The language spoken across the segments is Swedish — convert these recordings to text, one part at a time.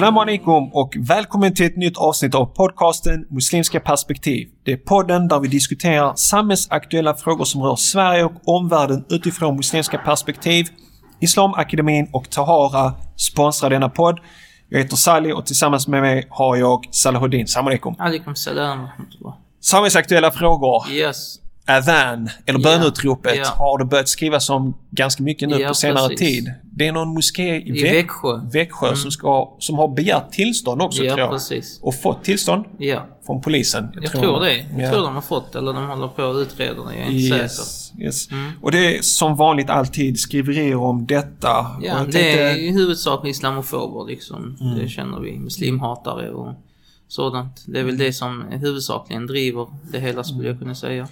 Salam alaikum och välkommen till ett nytt avsnitt av podcasten Muslimska perspektiv. Det är podden där vi diskuterar samhällsaktuella frågor som rör Sverige och omvärlden utifrån muslimska perspektiv. Islamakademin och Tahara sponsrar denna podd. Jag heter Sali och tillsammans med mig har jag Salahuddin. Salam alaikum. Alaikum salam. Samhällsaktuella frågor. Yes. Adhan, eller Ja, bönutropet, ja. har det börjat skrivas om ganska mycket nu Ja, på senare precis. tid. Det är någon moské i, I Väx- Växjö. Växjö som, ska, som har begärt tillstånd också Ja, tror jag. precis. Och fått tillstånd från polisen. Jag tror det. Jag Ja. tror de har fått, eller de håller på att utreda det. Jag är inte säker. Yes, yes. Mm. Och det är som vanligt alltid skriverier om detta. Ja, jag det tänkte- är i huvudsak islamofober liksom. Mm. Det känner vi. Muslimhatare och sådant. Det är väl det som huvudsakligen driver det hela skulle jag kunna säga.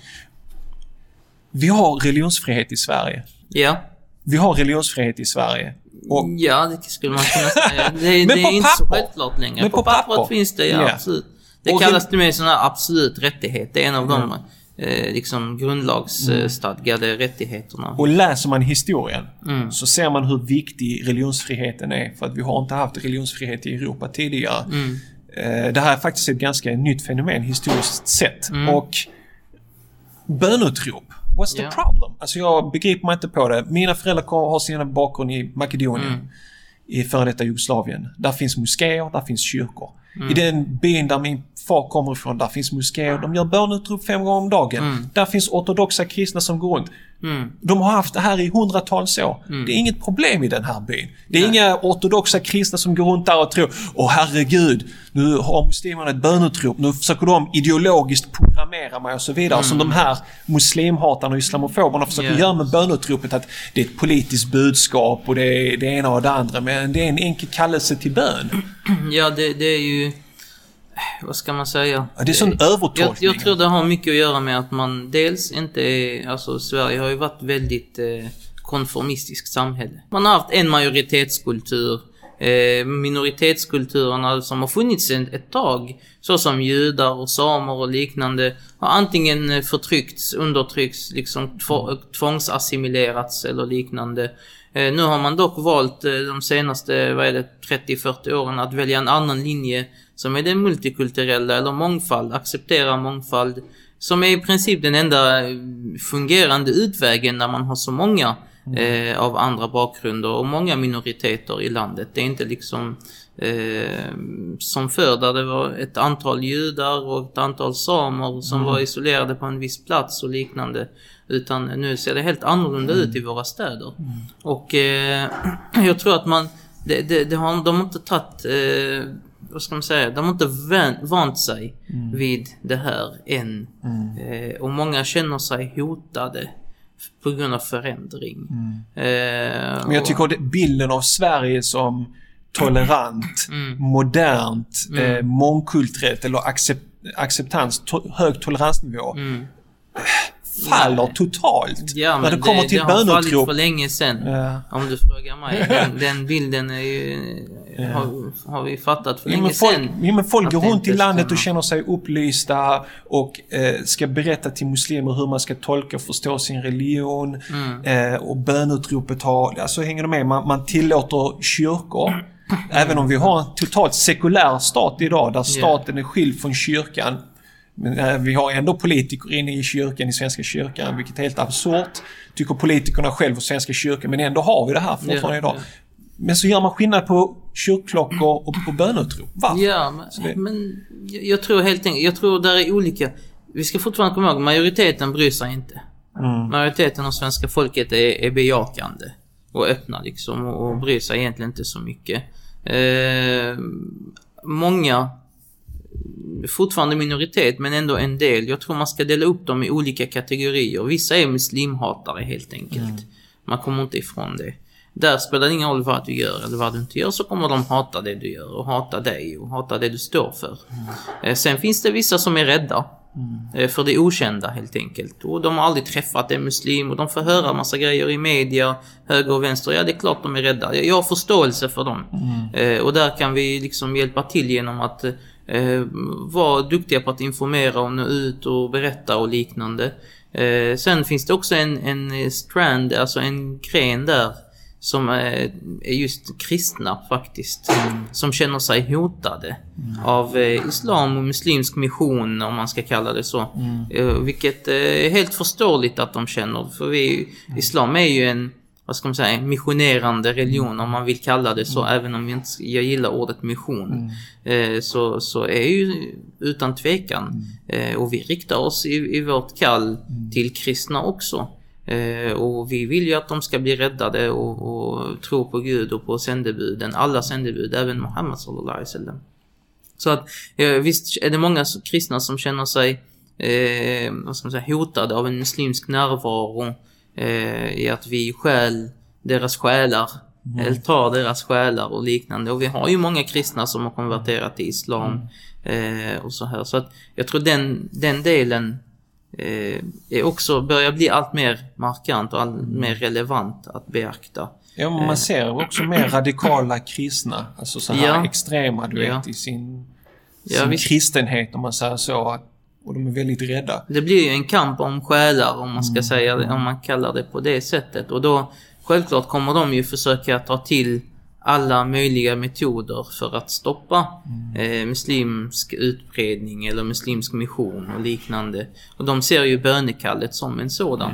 Vi har religionsfrihet i Sverige. Ja. Vi har religionsfrihet i Sverige. Och Ja, det skulle man kunna säga. Det, det är inte så papper. självklart längre. Men på, på pappret papper. finns det, ja, Ja. absolut. Det Och kallas till och med sån här absolut rättighet. Det är en av de eh, liksom Mm. grundlagsstadgade rättigheterna. Och läser man historien Mm. så ser man hur viktig religionsfriheten är. För att vi har inte haft religionsfrihet i Europa tidigare. Mm. Eh, Det här är faktiskt ett ganska nytt fenomen historiskt sett. Mm. Och bönutrop. What's the problem? Alltså jag begriper mig inte på det. Mina föräldrar har sina bakgrund i Makedonien. Mm. I före detta Jugoslavien. Där finns moskéer, där finns kyrkor. Mm. I den byn där min far kommer ifrån, där finns moskéer. De gör bönutrop fem gånger om dagen. Mm. Där finns ortodoxa kristna som går runt. Mm. De har haft det här i hundratals år. Det är inget problem i den här byn. Det är inga ortodoxa kristna som går runt där och tror Åh herregud, nu har muslimerna ett bönutrop. Nu försöker de ideologiskt programmera mig och så vidare. Som de här muslimhatarna och islamofoberna försöker Yes. göra med bönutropet. Att det är ett politiskt budskap och det är det ena och det andra. Men det är en enkel kallelse till bön. Ja, det, det är ju... Vad ska man säga? Ja, Det är sån jag, övertolkning. jag tror det har mycket att göra med att man dels inte är... Alltså Sverige har ju varit väldigt eh, konformistiskt samhälle. Man har haft en majoritetskultur. Eh, minoritetskulturerna som har funnits ett, tag, såsom judar och samer och liknande, har antingen eh, förtryckts, undertryckts, liksom tv- tvångsassimilerats eller liknande. Eh, nu har man dock valt eh, de senaste, vad är det, 30-40 åren att välja en annan linje som är den multikulturella eller mångfald, acceptera mångfald. Som är i princip den enda eh, fungerande utvägen när man har så många eh, av andra bakgrunder och många minoriteter i landet. Det är inte liksom eh, som förr där det var ett antal judar och ett antal samer som var isolerade på en viss plats och liknande. Utan nu ser det helt annorlunda ut i våra städer. Och eh, jag tror att man, det, det, det har, de har inte tagit, eh, vad ska man säga, de har inte vän, vant sig vid det här än. Eh, och många känner sig hotade på grund av förändring. Eh, Men jag tycker att bilden av Sverige som tolerant, Mm. modernt, eh, mångkulturellt eller accept, acceptans, to, hög toleransnivå Faller totalt. Ja, När det kommer till det har fallit bönutrop. för länge sedan. Ja. Om du frågar mig. Den, den bilden är ju, har, har vi fattat för Jo, länge folk, sedan. jo, men folk går det runt i landet och känner sig upplysta och eh, ska berätta till muslimer hur man ska tolka och förstå sin religion. Mm. Eh, och bönutropet har, alltså hänger du med? Man, man tillåter kyrkor. Även om vi har en totalt sekulär stat idag där staten är skild från kyrkan. Men eh, vi har ändå politiker inne i kyrkan, i Svenska kyrkan, vilket är helt absurt. Tycker politikerna själv och Svenska kyrkan, men ändå har vi det här fortfarande Ja, idag. ja. Men så gör man skillnad på kyrkklockor och på bönutrop. Varför? Ja, men, men jag, jag tror helt enkelt, jag tror där är olika. Vi ska fortfarande komma ihåg, majoriteten bryr sig inte. Mm. Majoriteten av svenska folket är, är bejakande och öppna liksom och, och bryr sig egentligen inte så mycket. Eh, många, fortfarande minoritet men ändå en del. Jag tror man ska dela upp dem i olika kategorier. Vissa är muslimhatare helt enkelt. Man kommer inte ifrån det. Där spelar det ingen roll vad du gör eller vad du inte gör så kommer de hata det du gör och hata dig och hata det du står för. Eh, sen finns det vissa som är rädda. Eh, För det okända helt enkelt. Och de har aldrig träffat en muslim och de får höra massa grejer i media, höger och vänster. Ja, det är klart de är rädda. Jag har förståelse för dem. Eh, Och där kan vi liksom hjälpa till genom att eh, vara duktiga på att informera och nå ut och berätta och liknande. Eh, sen finns det också en, en strand, alltså en gren där som är, är just kristna faktiskt. Som känner sig hotade av eh, islam och muslimsk mission om man ska kalla det så. Eh, vilket är helt förståeligt att de känner. För vi, islam är ju en vad ska man säga, missionerande religion om man vill kalla det så, även om jag, inte, jag gillar ordet mission. Eh, så, så är ju utan tvekan, eh, och vi riktar oss i, i vårt kall till kristna också. Eh, och vi vill ju att de ska bli räddade och, och tro på Gud och på sändebuden, alla sändebud, även Muhammed sallallahu alaihi wasallam. Så att eh, visst är det många kristna som känner sig eh, vad ska man säga, hotade av en muslimsk närvaro eh, i att vi stjäl deras själar, eller tar deras själar och liknande. Och vi har ju många kristna som har konverterat till islam eh, och så här. Så att jag tror den, den delen eh, är också, börjar bli allt mer markant och allt mer relevant att beakta. Ja, men man ser också mer radikala kristna. Alltså så här Ja. extrema, du Ja. vet, i sin, Ja, sin visst. kristenhet om man säger så. att- Och de är väldigt rädda. Det blir ju en kamp om själar om man ska säga det, om man kallar det på det sättet. Och då självklart kommer de ju försöka ta till alla möjliga metoder för att stoppa eh, muslimsk utbredning eller muslimsk mission och liknande. Och de ser ju bönekallet som en sådan.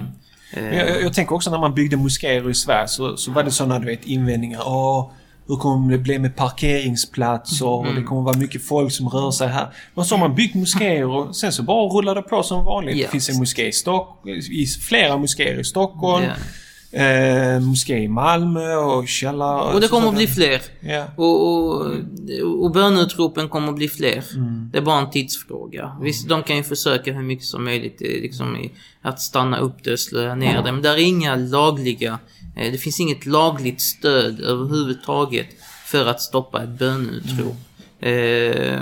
Jag, jag, jag tänker också när man byggde moskéer i Sverige så, så var det sådana du vet, invändningar. Åh, hur kommer det bli med parkeringsplatser? Och Mm. det kommer vara mycket folk som rör sig här. Men så har man byggt moskéer och sen så bara rullar det på som vanligt. Ja. Det finns en moské i Stockholm, flera moskéer i Stockholm. Ja. Eh, moské i Malmö och källare. och det kommer att bli fler. Ja. Och, och, och bönutropen kommer att bli fler. Mm. Det är bara en tidsfråga. Visst, de kan ju försöka hur mycket som möjligt eh, liksom, att stanna upp det och slå ner det. Men där är inga lagliga... Eh, det finns inget lagligt stöd överhuvudtaget för att stoppa ett bönutrop. Eh,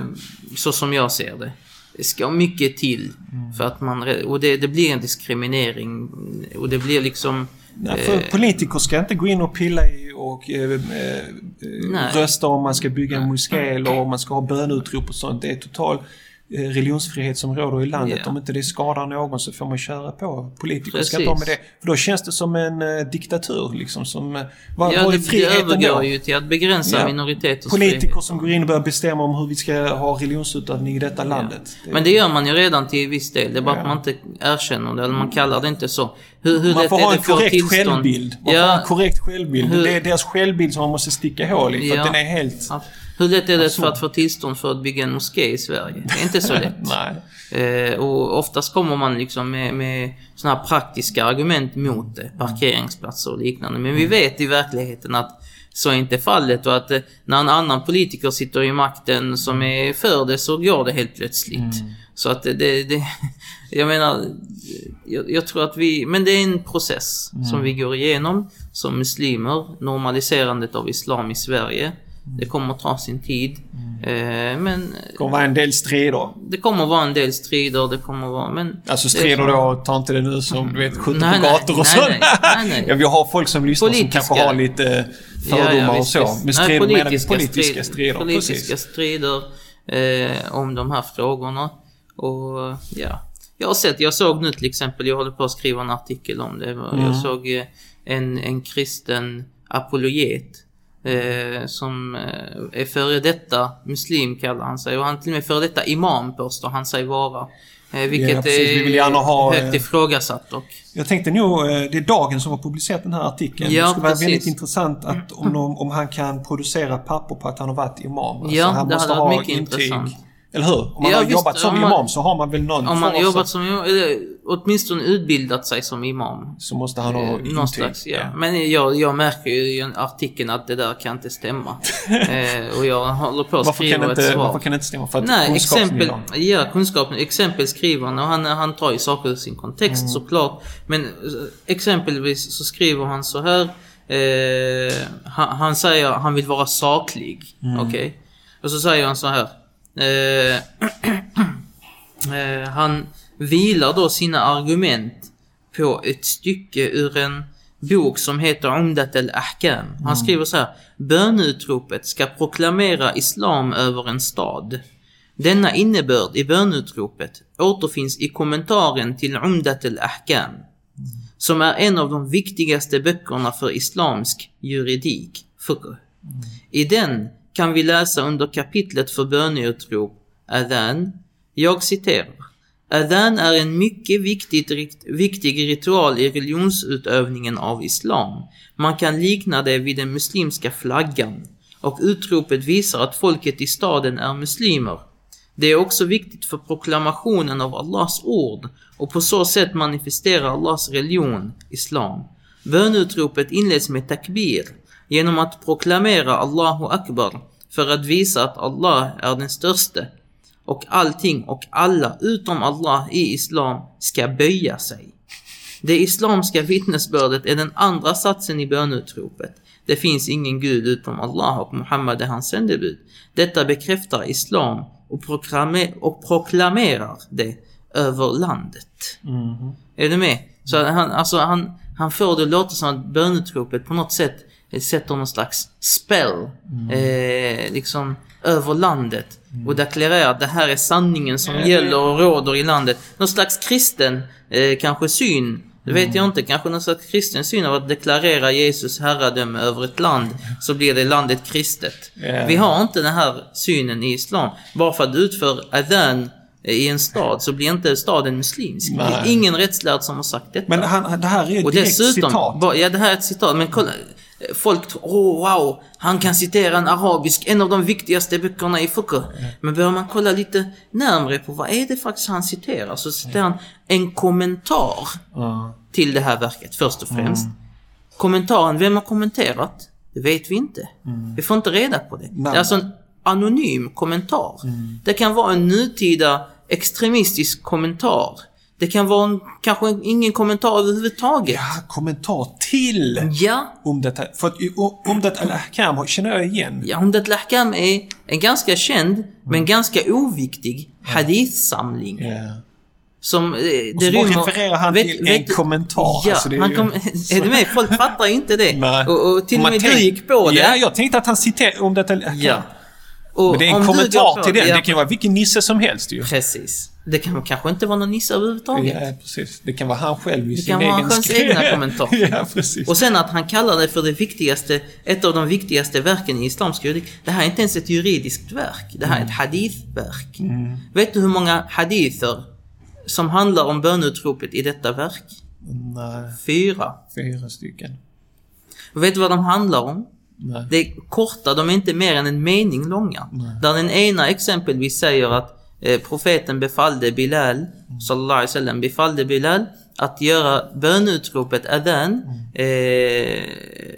så som jag ser det. Det ska mycket till för att man... Och det, det blir en diskriminering. Och det blir liksom... Nej, för politiker ska inte gå in och pilla i och eh, eh, rösta om man ska bygga en moské eller om man ska ha bönutrop och sånt. Det är total eh, religionsfrihet som råder i landet. Ja. Om inte det skadar någon så får man köra på. Politiker ska Precis. inte ha med det. För då känns det som en eh, diktatur liksom. Som, eh, vad, Ja, vad är det, det övergår då? ju till att begränsa Ja. minoriteters Politiker frihet. som går in och börjar bestämma om hur vi ska ha religionsutövning i detta landet. Det- Men det gör man ju redan till viss del. Det är bara Ja. att man inte erkänner det, eller man kallar det inte så. Hur, hur man får ha en korrekt tillstånd? självbild. Man får ha Ja, en korrekt självbild. Hur- Det är deras självbild som man måste sticka hål i. För Ja. att den är helt... Hur lätt är det Absurd. för att få tillstånd för att bygga en moské i Sverige? Det är inte så lätt. Nej. Eh, och oftast kommer man liksom med, med såna här praktiska argument mot det. Parkeringsplatser och liknande. Men vi vet i verkligheten att så är inte fallet och att eh, när en annan politiker sitter i makten som är för det så går det helt plötsligt. Så att det, det, jag menar, jag, jag tror att vi, men det är en process som vi går igenom som muslimer, normaliserandet av islam i Sverige. Det kommer att ta sin tid. Eh, men Det kommer vara en del strider. det kommer vara en del strider, det kommer vara, men... Alltså det- strider då, ta inte det nu som du vet, skjuter Nej, på nej, gator och nej, sånt. nej, nej, nej. ja, vi har folk som lyssnar Politiska. som kanske har lite fördomar Ja, ja, och så. Men Nej, strider menar vi politiska politiska strider. strider. Politiska Precis. strider eh, om de här frågorna. Och ja, jag har sett, jag såg nu till exempel, jag håller på att skriva en artikel om det. Mm. Jag såg eh, en, en kristen apologet. Eh, som eh, är före detta muslim kallar han sig och han är till och med före detta imam påstår han sig vara. Eh, vilket precis. Vi vill är gärna ha, högt eh, ifrågasatt och Jag tänkte nog, eh, det är Dagen som har publicerat den här artikeln. Ja, det skulle vara precis. väldigt intressant att om, de, om han kan producera papper på att han har varit imam. Alltså, Ja, han det måste hade ha varit mycket intyg. intressant. Eller hur? Om man Ja, har visst, jobbat som om man- imam så har man väl någon Om man har jobbat som, eller åtminstone utbildat sig som imam. Så måste han ha Eh, intyg. Någon slags, ja. Men jag, jag märker ju i artikeln att det där kan inte stämma. eh, och jag håller på att Varför skriva det ett inte, svar. varför kan det inte stämma? För att Nej, exempel, ja, kunskapen. Exempel skriver han och han, han tar ju saker ur sin kontext Mm. såklart. Men eh, exempelvis så skriver han så här. Eh, han, han säger han vill vara saklig. Mm. Okej? Och så säger han så här. Eh, eh, han vilar då sina argument på ett stycke ur en bok som heter Umdat al-Ahkam. Han skriver så här. Bönutropet ska proklamera islam över en stad. Denna innebörd i bönutropet återfinns i kommentaren till Umdat al-Ahkam. som är en av de viktigaste böckerna för islamsk juridik, fiqh. I den kan vi läsa under kapitlet för böneutrop, Adhan, jag citerar. Adhan är en mycket viktigt, viktig ritual i religionsutövningen av islam. Man kan likna det vid den muslimska flaggan. Och utropet visar att folket i staden är muslimer. Det är också viktigt för proklamationen av Allahs ord och på så sätt manifesterar Allahs religion, islam. Bönutropet inleds med takbir, genom att proklamera Allahu Akbar för att visa att Allah är den störste och allting och alla utom Allah i Islam ska böja sig. Det islamska vittnesbördet är den andra satsen i bönutropet. Det finns ingen gud utom Allah och Muhammad är hans sändebud. Detta bekräftar Islam och, proklame- och proklamerar det över landet. Är du med? Så han, alltså han, han får det att låta som att bönutropet på något sätt sätter någon slags spell eh, liksom över landet och deklarerar att det här är sanningen som gäller och råder i landet. Någon slags kristen eh, kanske syn. Det vet jag inte. Kanske någon slags kristen syn av att deklarera Jesus herradöme över ett land så blir det landet kristet. Ja. Vi har inte den här synen i Islam. Bara för att du utför adhan i en stad så blir inte staden muslimsk. Det är Nej. ingen rättslärd som har sagt detta. Men han, det här är ju ett direkt dessutom, citat. ja det här är ett citat, men kolla. Folk tror, åh wow, han kan citera en arabisk, en av de viktigaste böckerna i fiqh. Men börjar man kolla lite närmre på vad är det faktiskt han citerar, så citerar han en kommentar Ja. till det här verket först och främst. Kommentaren, vem har kommenterat? Det vet vi inte. Vi får inte reda på det. Det är alltså en anonym kommentar. Det kan vara en nutida extremistisk kommentar. Det kan vara en, kanske ingen kommentar överhuvudtaget. Ja, kommentar till Ja, Umdat, för att Umdat al-Ahkam känner jag igen. ja Umdat al-Ahkam är en ganska känd, men ganska oviktig hadithsamling. Ja. Som, eh, det Och så bara refererar han till en kommentar. Ja, Alltså, det är ju- kom, är du med? Folk fattar inte det. Nej. Och, och till och med tänk- du gick på det. Ja, jag tänkte att han citerade Umdat al-Ahkam. Ja. Och Men det är om en kommentar till den. Ja, Det kan vara vilken nisse som helst ju. Precis. Det kan kanske inte vara någon nisse överhuvudtaget. Ja, precis. Det kan vara han själv i Det sin kan vara egen hans skri- egna kommentar. ja, precis. Och sen att han kallar det för det viktigaste, ett av de viktigaste verken i islamsk juridik. Det här är inte ens ett juridiskt verk. Det här är ett hadithverk. Mm. Vet du hur många hadither som handlar om bönutropet i detta verk? Nej, Fyra. fyra stycken. Vet du vad de handlar om? Nej. Det är korta, de är inte mer än en mening långa. Där den ena exempelvis säger att eh, profeten befallde Bilal, sallallahu alaihi wasallam, befallde Bilal att göra bönutropet adhan, eh,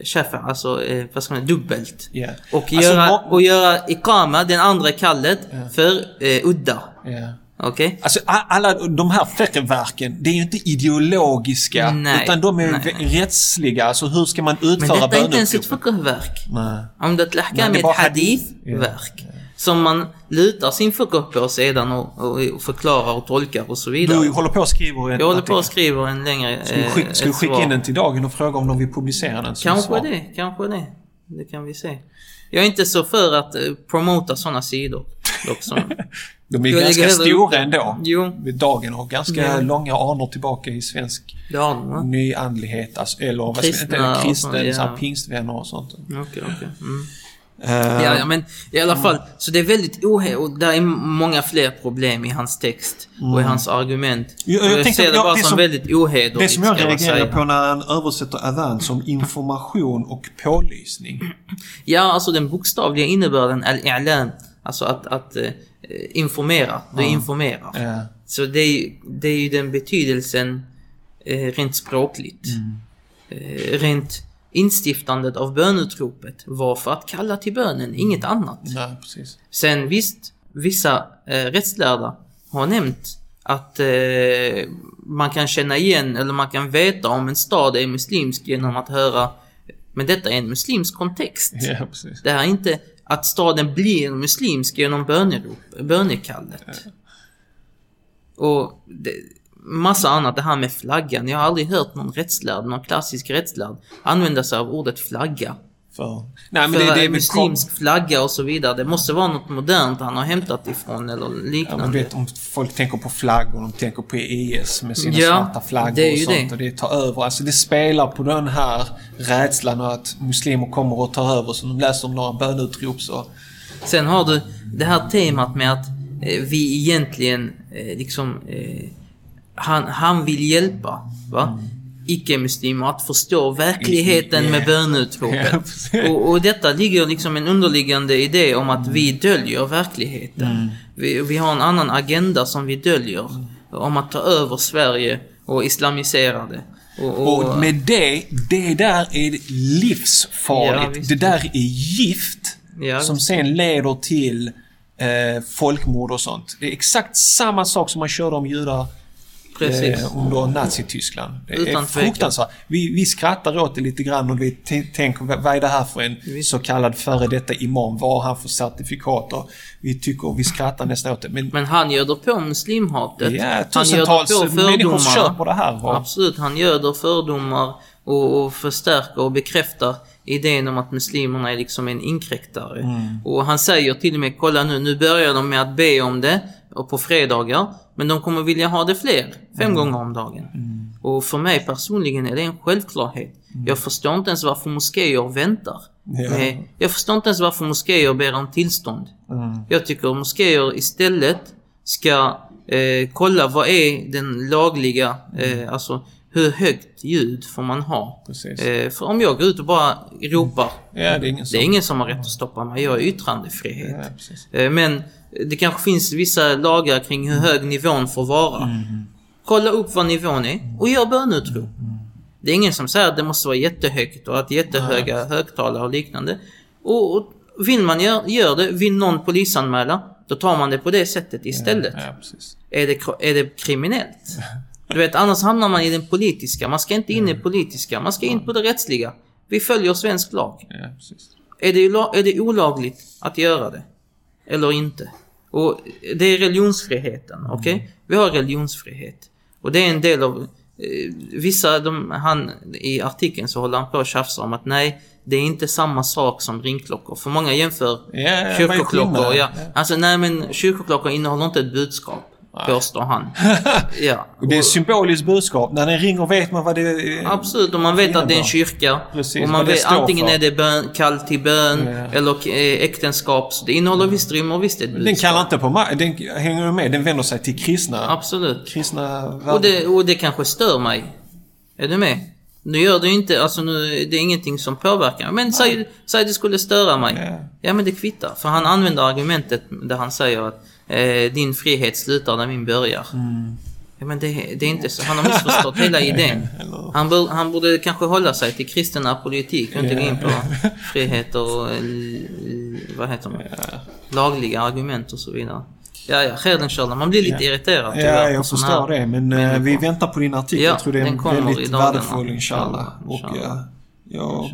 shafa, alltså eh, vad ska man dubbelt. Ja. Och, Alltså, göra, och göra ikama, den andra kallet, för eh, udda. Ja. Okej? Alltså alla de här fiqh-verken, det är ju inte ideologiska. Nej, utan de är nej, rättsliga. Alltså hur ska man Men utföra detta är inte ens ett fiqh-verk. Al-Ahkam det är ett hadith. hadithverk. Som man lutar sin fiqh på sedan och, och, förklarar och tolkar och så vidare. Du håller på och skriver en Jag håller på och skriver en längre... Ska vi skicka, ska ett skicka in den till dagen och fråga om de vill publicera den Kanske det, kanske det. Det kan vi se. Jag är inte så för att eh, promota sådana sidor. Dock som, De är Jag ganska stora ändå. Jo. Dagen har ganska Ja. långa anor tillbaka i svensk nyandlighet. Alltså, eller vad ska jag Kristna och sånt, ja. så pingstvänner och sånt. Okej, okej. Mm. Eh, Ja, ja, men i alla fall. Så det är väldigt ohe... Och det är många fler problem i hans text och i hans argument. Jag- Och jag jag, ser det jag- bara det som, som- väldigt ohederligt. Det som jag reagerar på när han översätter adhan som information och pålysning. Ja, alltså den bokstavliga innebörden, al-i'lam, alltså att, att eh, informera, du informerar. Ja. Så det är, det är ju den betydelsen eh, rent språkligt. Mm. Eh, rent instiftandet av bönutropet var för att kalla till bönen, inget annat. Nej, precis. Sen visst, vissa eh, rättslärda har nämnt att eh, man kan känna igen eller man kan veta om en stad är muslimsk genom att höra men detta är en muslimsk kontext. Ja, precis. Det här är inte att staden blir muslimsk genom bönerop, bönekallet. Och det, massa annat, det här med flaggan. Jag har aldrig hört någon rättslärd, någon klassisk rättslärd använda sig av ordet flagga För, nej, men För det, det är en väl muslimsk flagga och så vidare. Det måste vara något modernt han har hämtat ifrån eller Ja, men liknande. du vet, om folk tänker på flaggor, de tänker på IS med sina Ja, svarta flaggor det är och sånt. det. Och det tar över. Alltså det spelar på den här rädslan att muslimer kommer och tar över. Så de läser om några bönutrop så... Sen har du det här temat med att eh, vi egentligen eh, liksom... Eh, han, han vill hjälpa, va? Icke-muslimer att förstå verkligheten med precis. och, och detta ligger liksom en underliggande idé om att vi döljer verkligheten. Mm. Vi, vi har en annan agenda som vi döljer. Om att ta över Sverige och islamisera det. Och, och, Och med det, det där är livsfarligt. Ja, det där är gift Ja, som sen leder till eh, folkmord och sånt. Det är exakt samma sak som man körde om judar Precis. eh, under Nazityskland. Det Utan är fruktansvärt. Vi, vi skrattar åt det lite grann och vi tänker vad är det här för en så kallad före detta imam? Vad har han för certifikater? Vi tycker, vi skrattar nästan åt det. Men, Men han göder på muslimhatet. ja, han tusentals göder på människor köper det här. Och, Absolut, han göder fördomar och, och förstärker och bekräftar idén om att muslimerna är liksom en inkräktare. Mm. Och han säger till och med, kolla nu, nu börjar de med att be om det och på fredagar. Men de kommer vilja ha det fler, fem Mm. gånger om dagen. Och för mig personligen är det en självklarhet. Jag förstår inte ens varför moskéer väntar. Mm. Med, jag förstår inte ens varför moskéer ber om tillstånd. Mm. Jag tycker moskéer istället ska eh, kolla vad är den lagliga, eh, alltså hur högt ljud får man ha? Eh, för om jag går ut och bara ropar, ja, det är ingen det som... är ingen som har rätt att stoppa mig. Jag har yttrandefrihet. Ja. Eh, men det kanske finns vissa lagar kring hur hög nivån får vara. Kolla upp vad nivån är och gör bönutrop. Det är ingen som säger att det måste vara jättehögt och att jättehöga högtalare och liknande. Och, och vill man göra gör det, vill någon polisanmäla, då tar man det på det sättet istället. Ja, precis. Är, det, är det kriminellt? Du vet, annars hamnar man i den politiska. Man ska inte in i det politiska, man ska in på det rättsliga. Vi följer svensk lag. Ja. Är det, är det olagligt att göra det? Eller inte? Och det är religionsfriheten, okej? Vi har religionsfrihet. Och det är en del av... Eh, vissa, de, han, i artikeln så håller han på och tjafsar om att nej, det är inte samma sak som ringklockor. För många jämför Ja, kyrkoklockor. Ja. Alltså nej men kyrkoklockor innehåller inte ett budskap. Påstår han. Ja. Och det är ett symboliskt budskap. När den ringer vet man vad det är. Absolut, och man vet att det är en innebär. kyrka. Precis, och man vet, antingen för. är det bön, kall till bön Ja. eller eh, äktenskap. Så det innehåller visst rymmer visst ett budskap. Den kallar inte på ma- den hänger med, den vänder sig till kristna. Absolut. Kristna Och det, och det kanske stör mig. Är du med? Nu gör det ju inte, alltså nu, det är ingenting som påverkar mig. Men säg, säg det skulle störa mig. Ja. Ja men det kvittar. För han använder argumentet där han säger att eh, din frihet slutar där min börjar. Mm. Ja men det, det är inte så. Han har missförstått hela idén. Han, bör, han borde kanske hålla sig till kristen apologetik och inte gå in på frihet och eh, vad heter det? Lagliga argument och så vidare. Ja, ja, skärden körde. Man blir lite irriterad Ja, tyvärr på jag förstår det. Men eh, människor. vi väntar på din artikel. Ja, jag tror det är kommer väldigt värdefull inshallah. Och eh, jag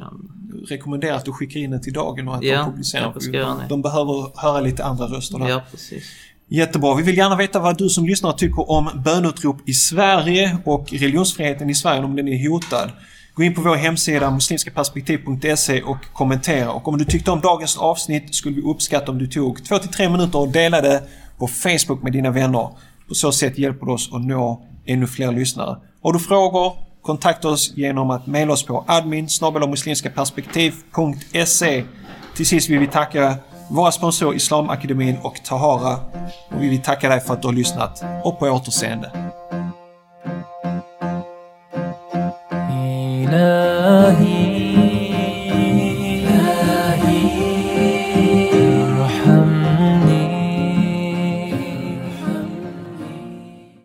Att du skickar in den till dagen och att Ja, de publicerar. De behöver höra lite andra röster där. Ja, precis. Jättebra. Vi vill gärna veta vad du som lyssnar tycker om bönutrop i Sverige och religionsfriheten i Sverige om den är hotad. Gå in på vår hemsida muslimskaperspektiv.se och kommentera. Och om du tyckte om dagens avsnitt skulle vi uppskatta om du tog 2-3 minuter och delade på Facebook med dina vänner. På så sätt hjälper du oss att nå ännu fler lyssnare. Har du frågor? Kontakta oss genom att mejla oss på admin perspektiv.se Till sist vill vi tacka våra sponsorer Islamakademin och Tahara. Och vi vill tacka dig för att du har lyssnat och på återseende. Ilahi.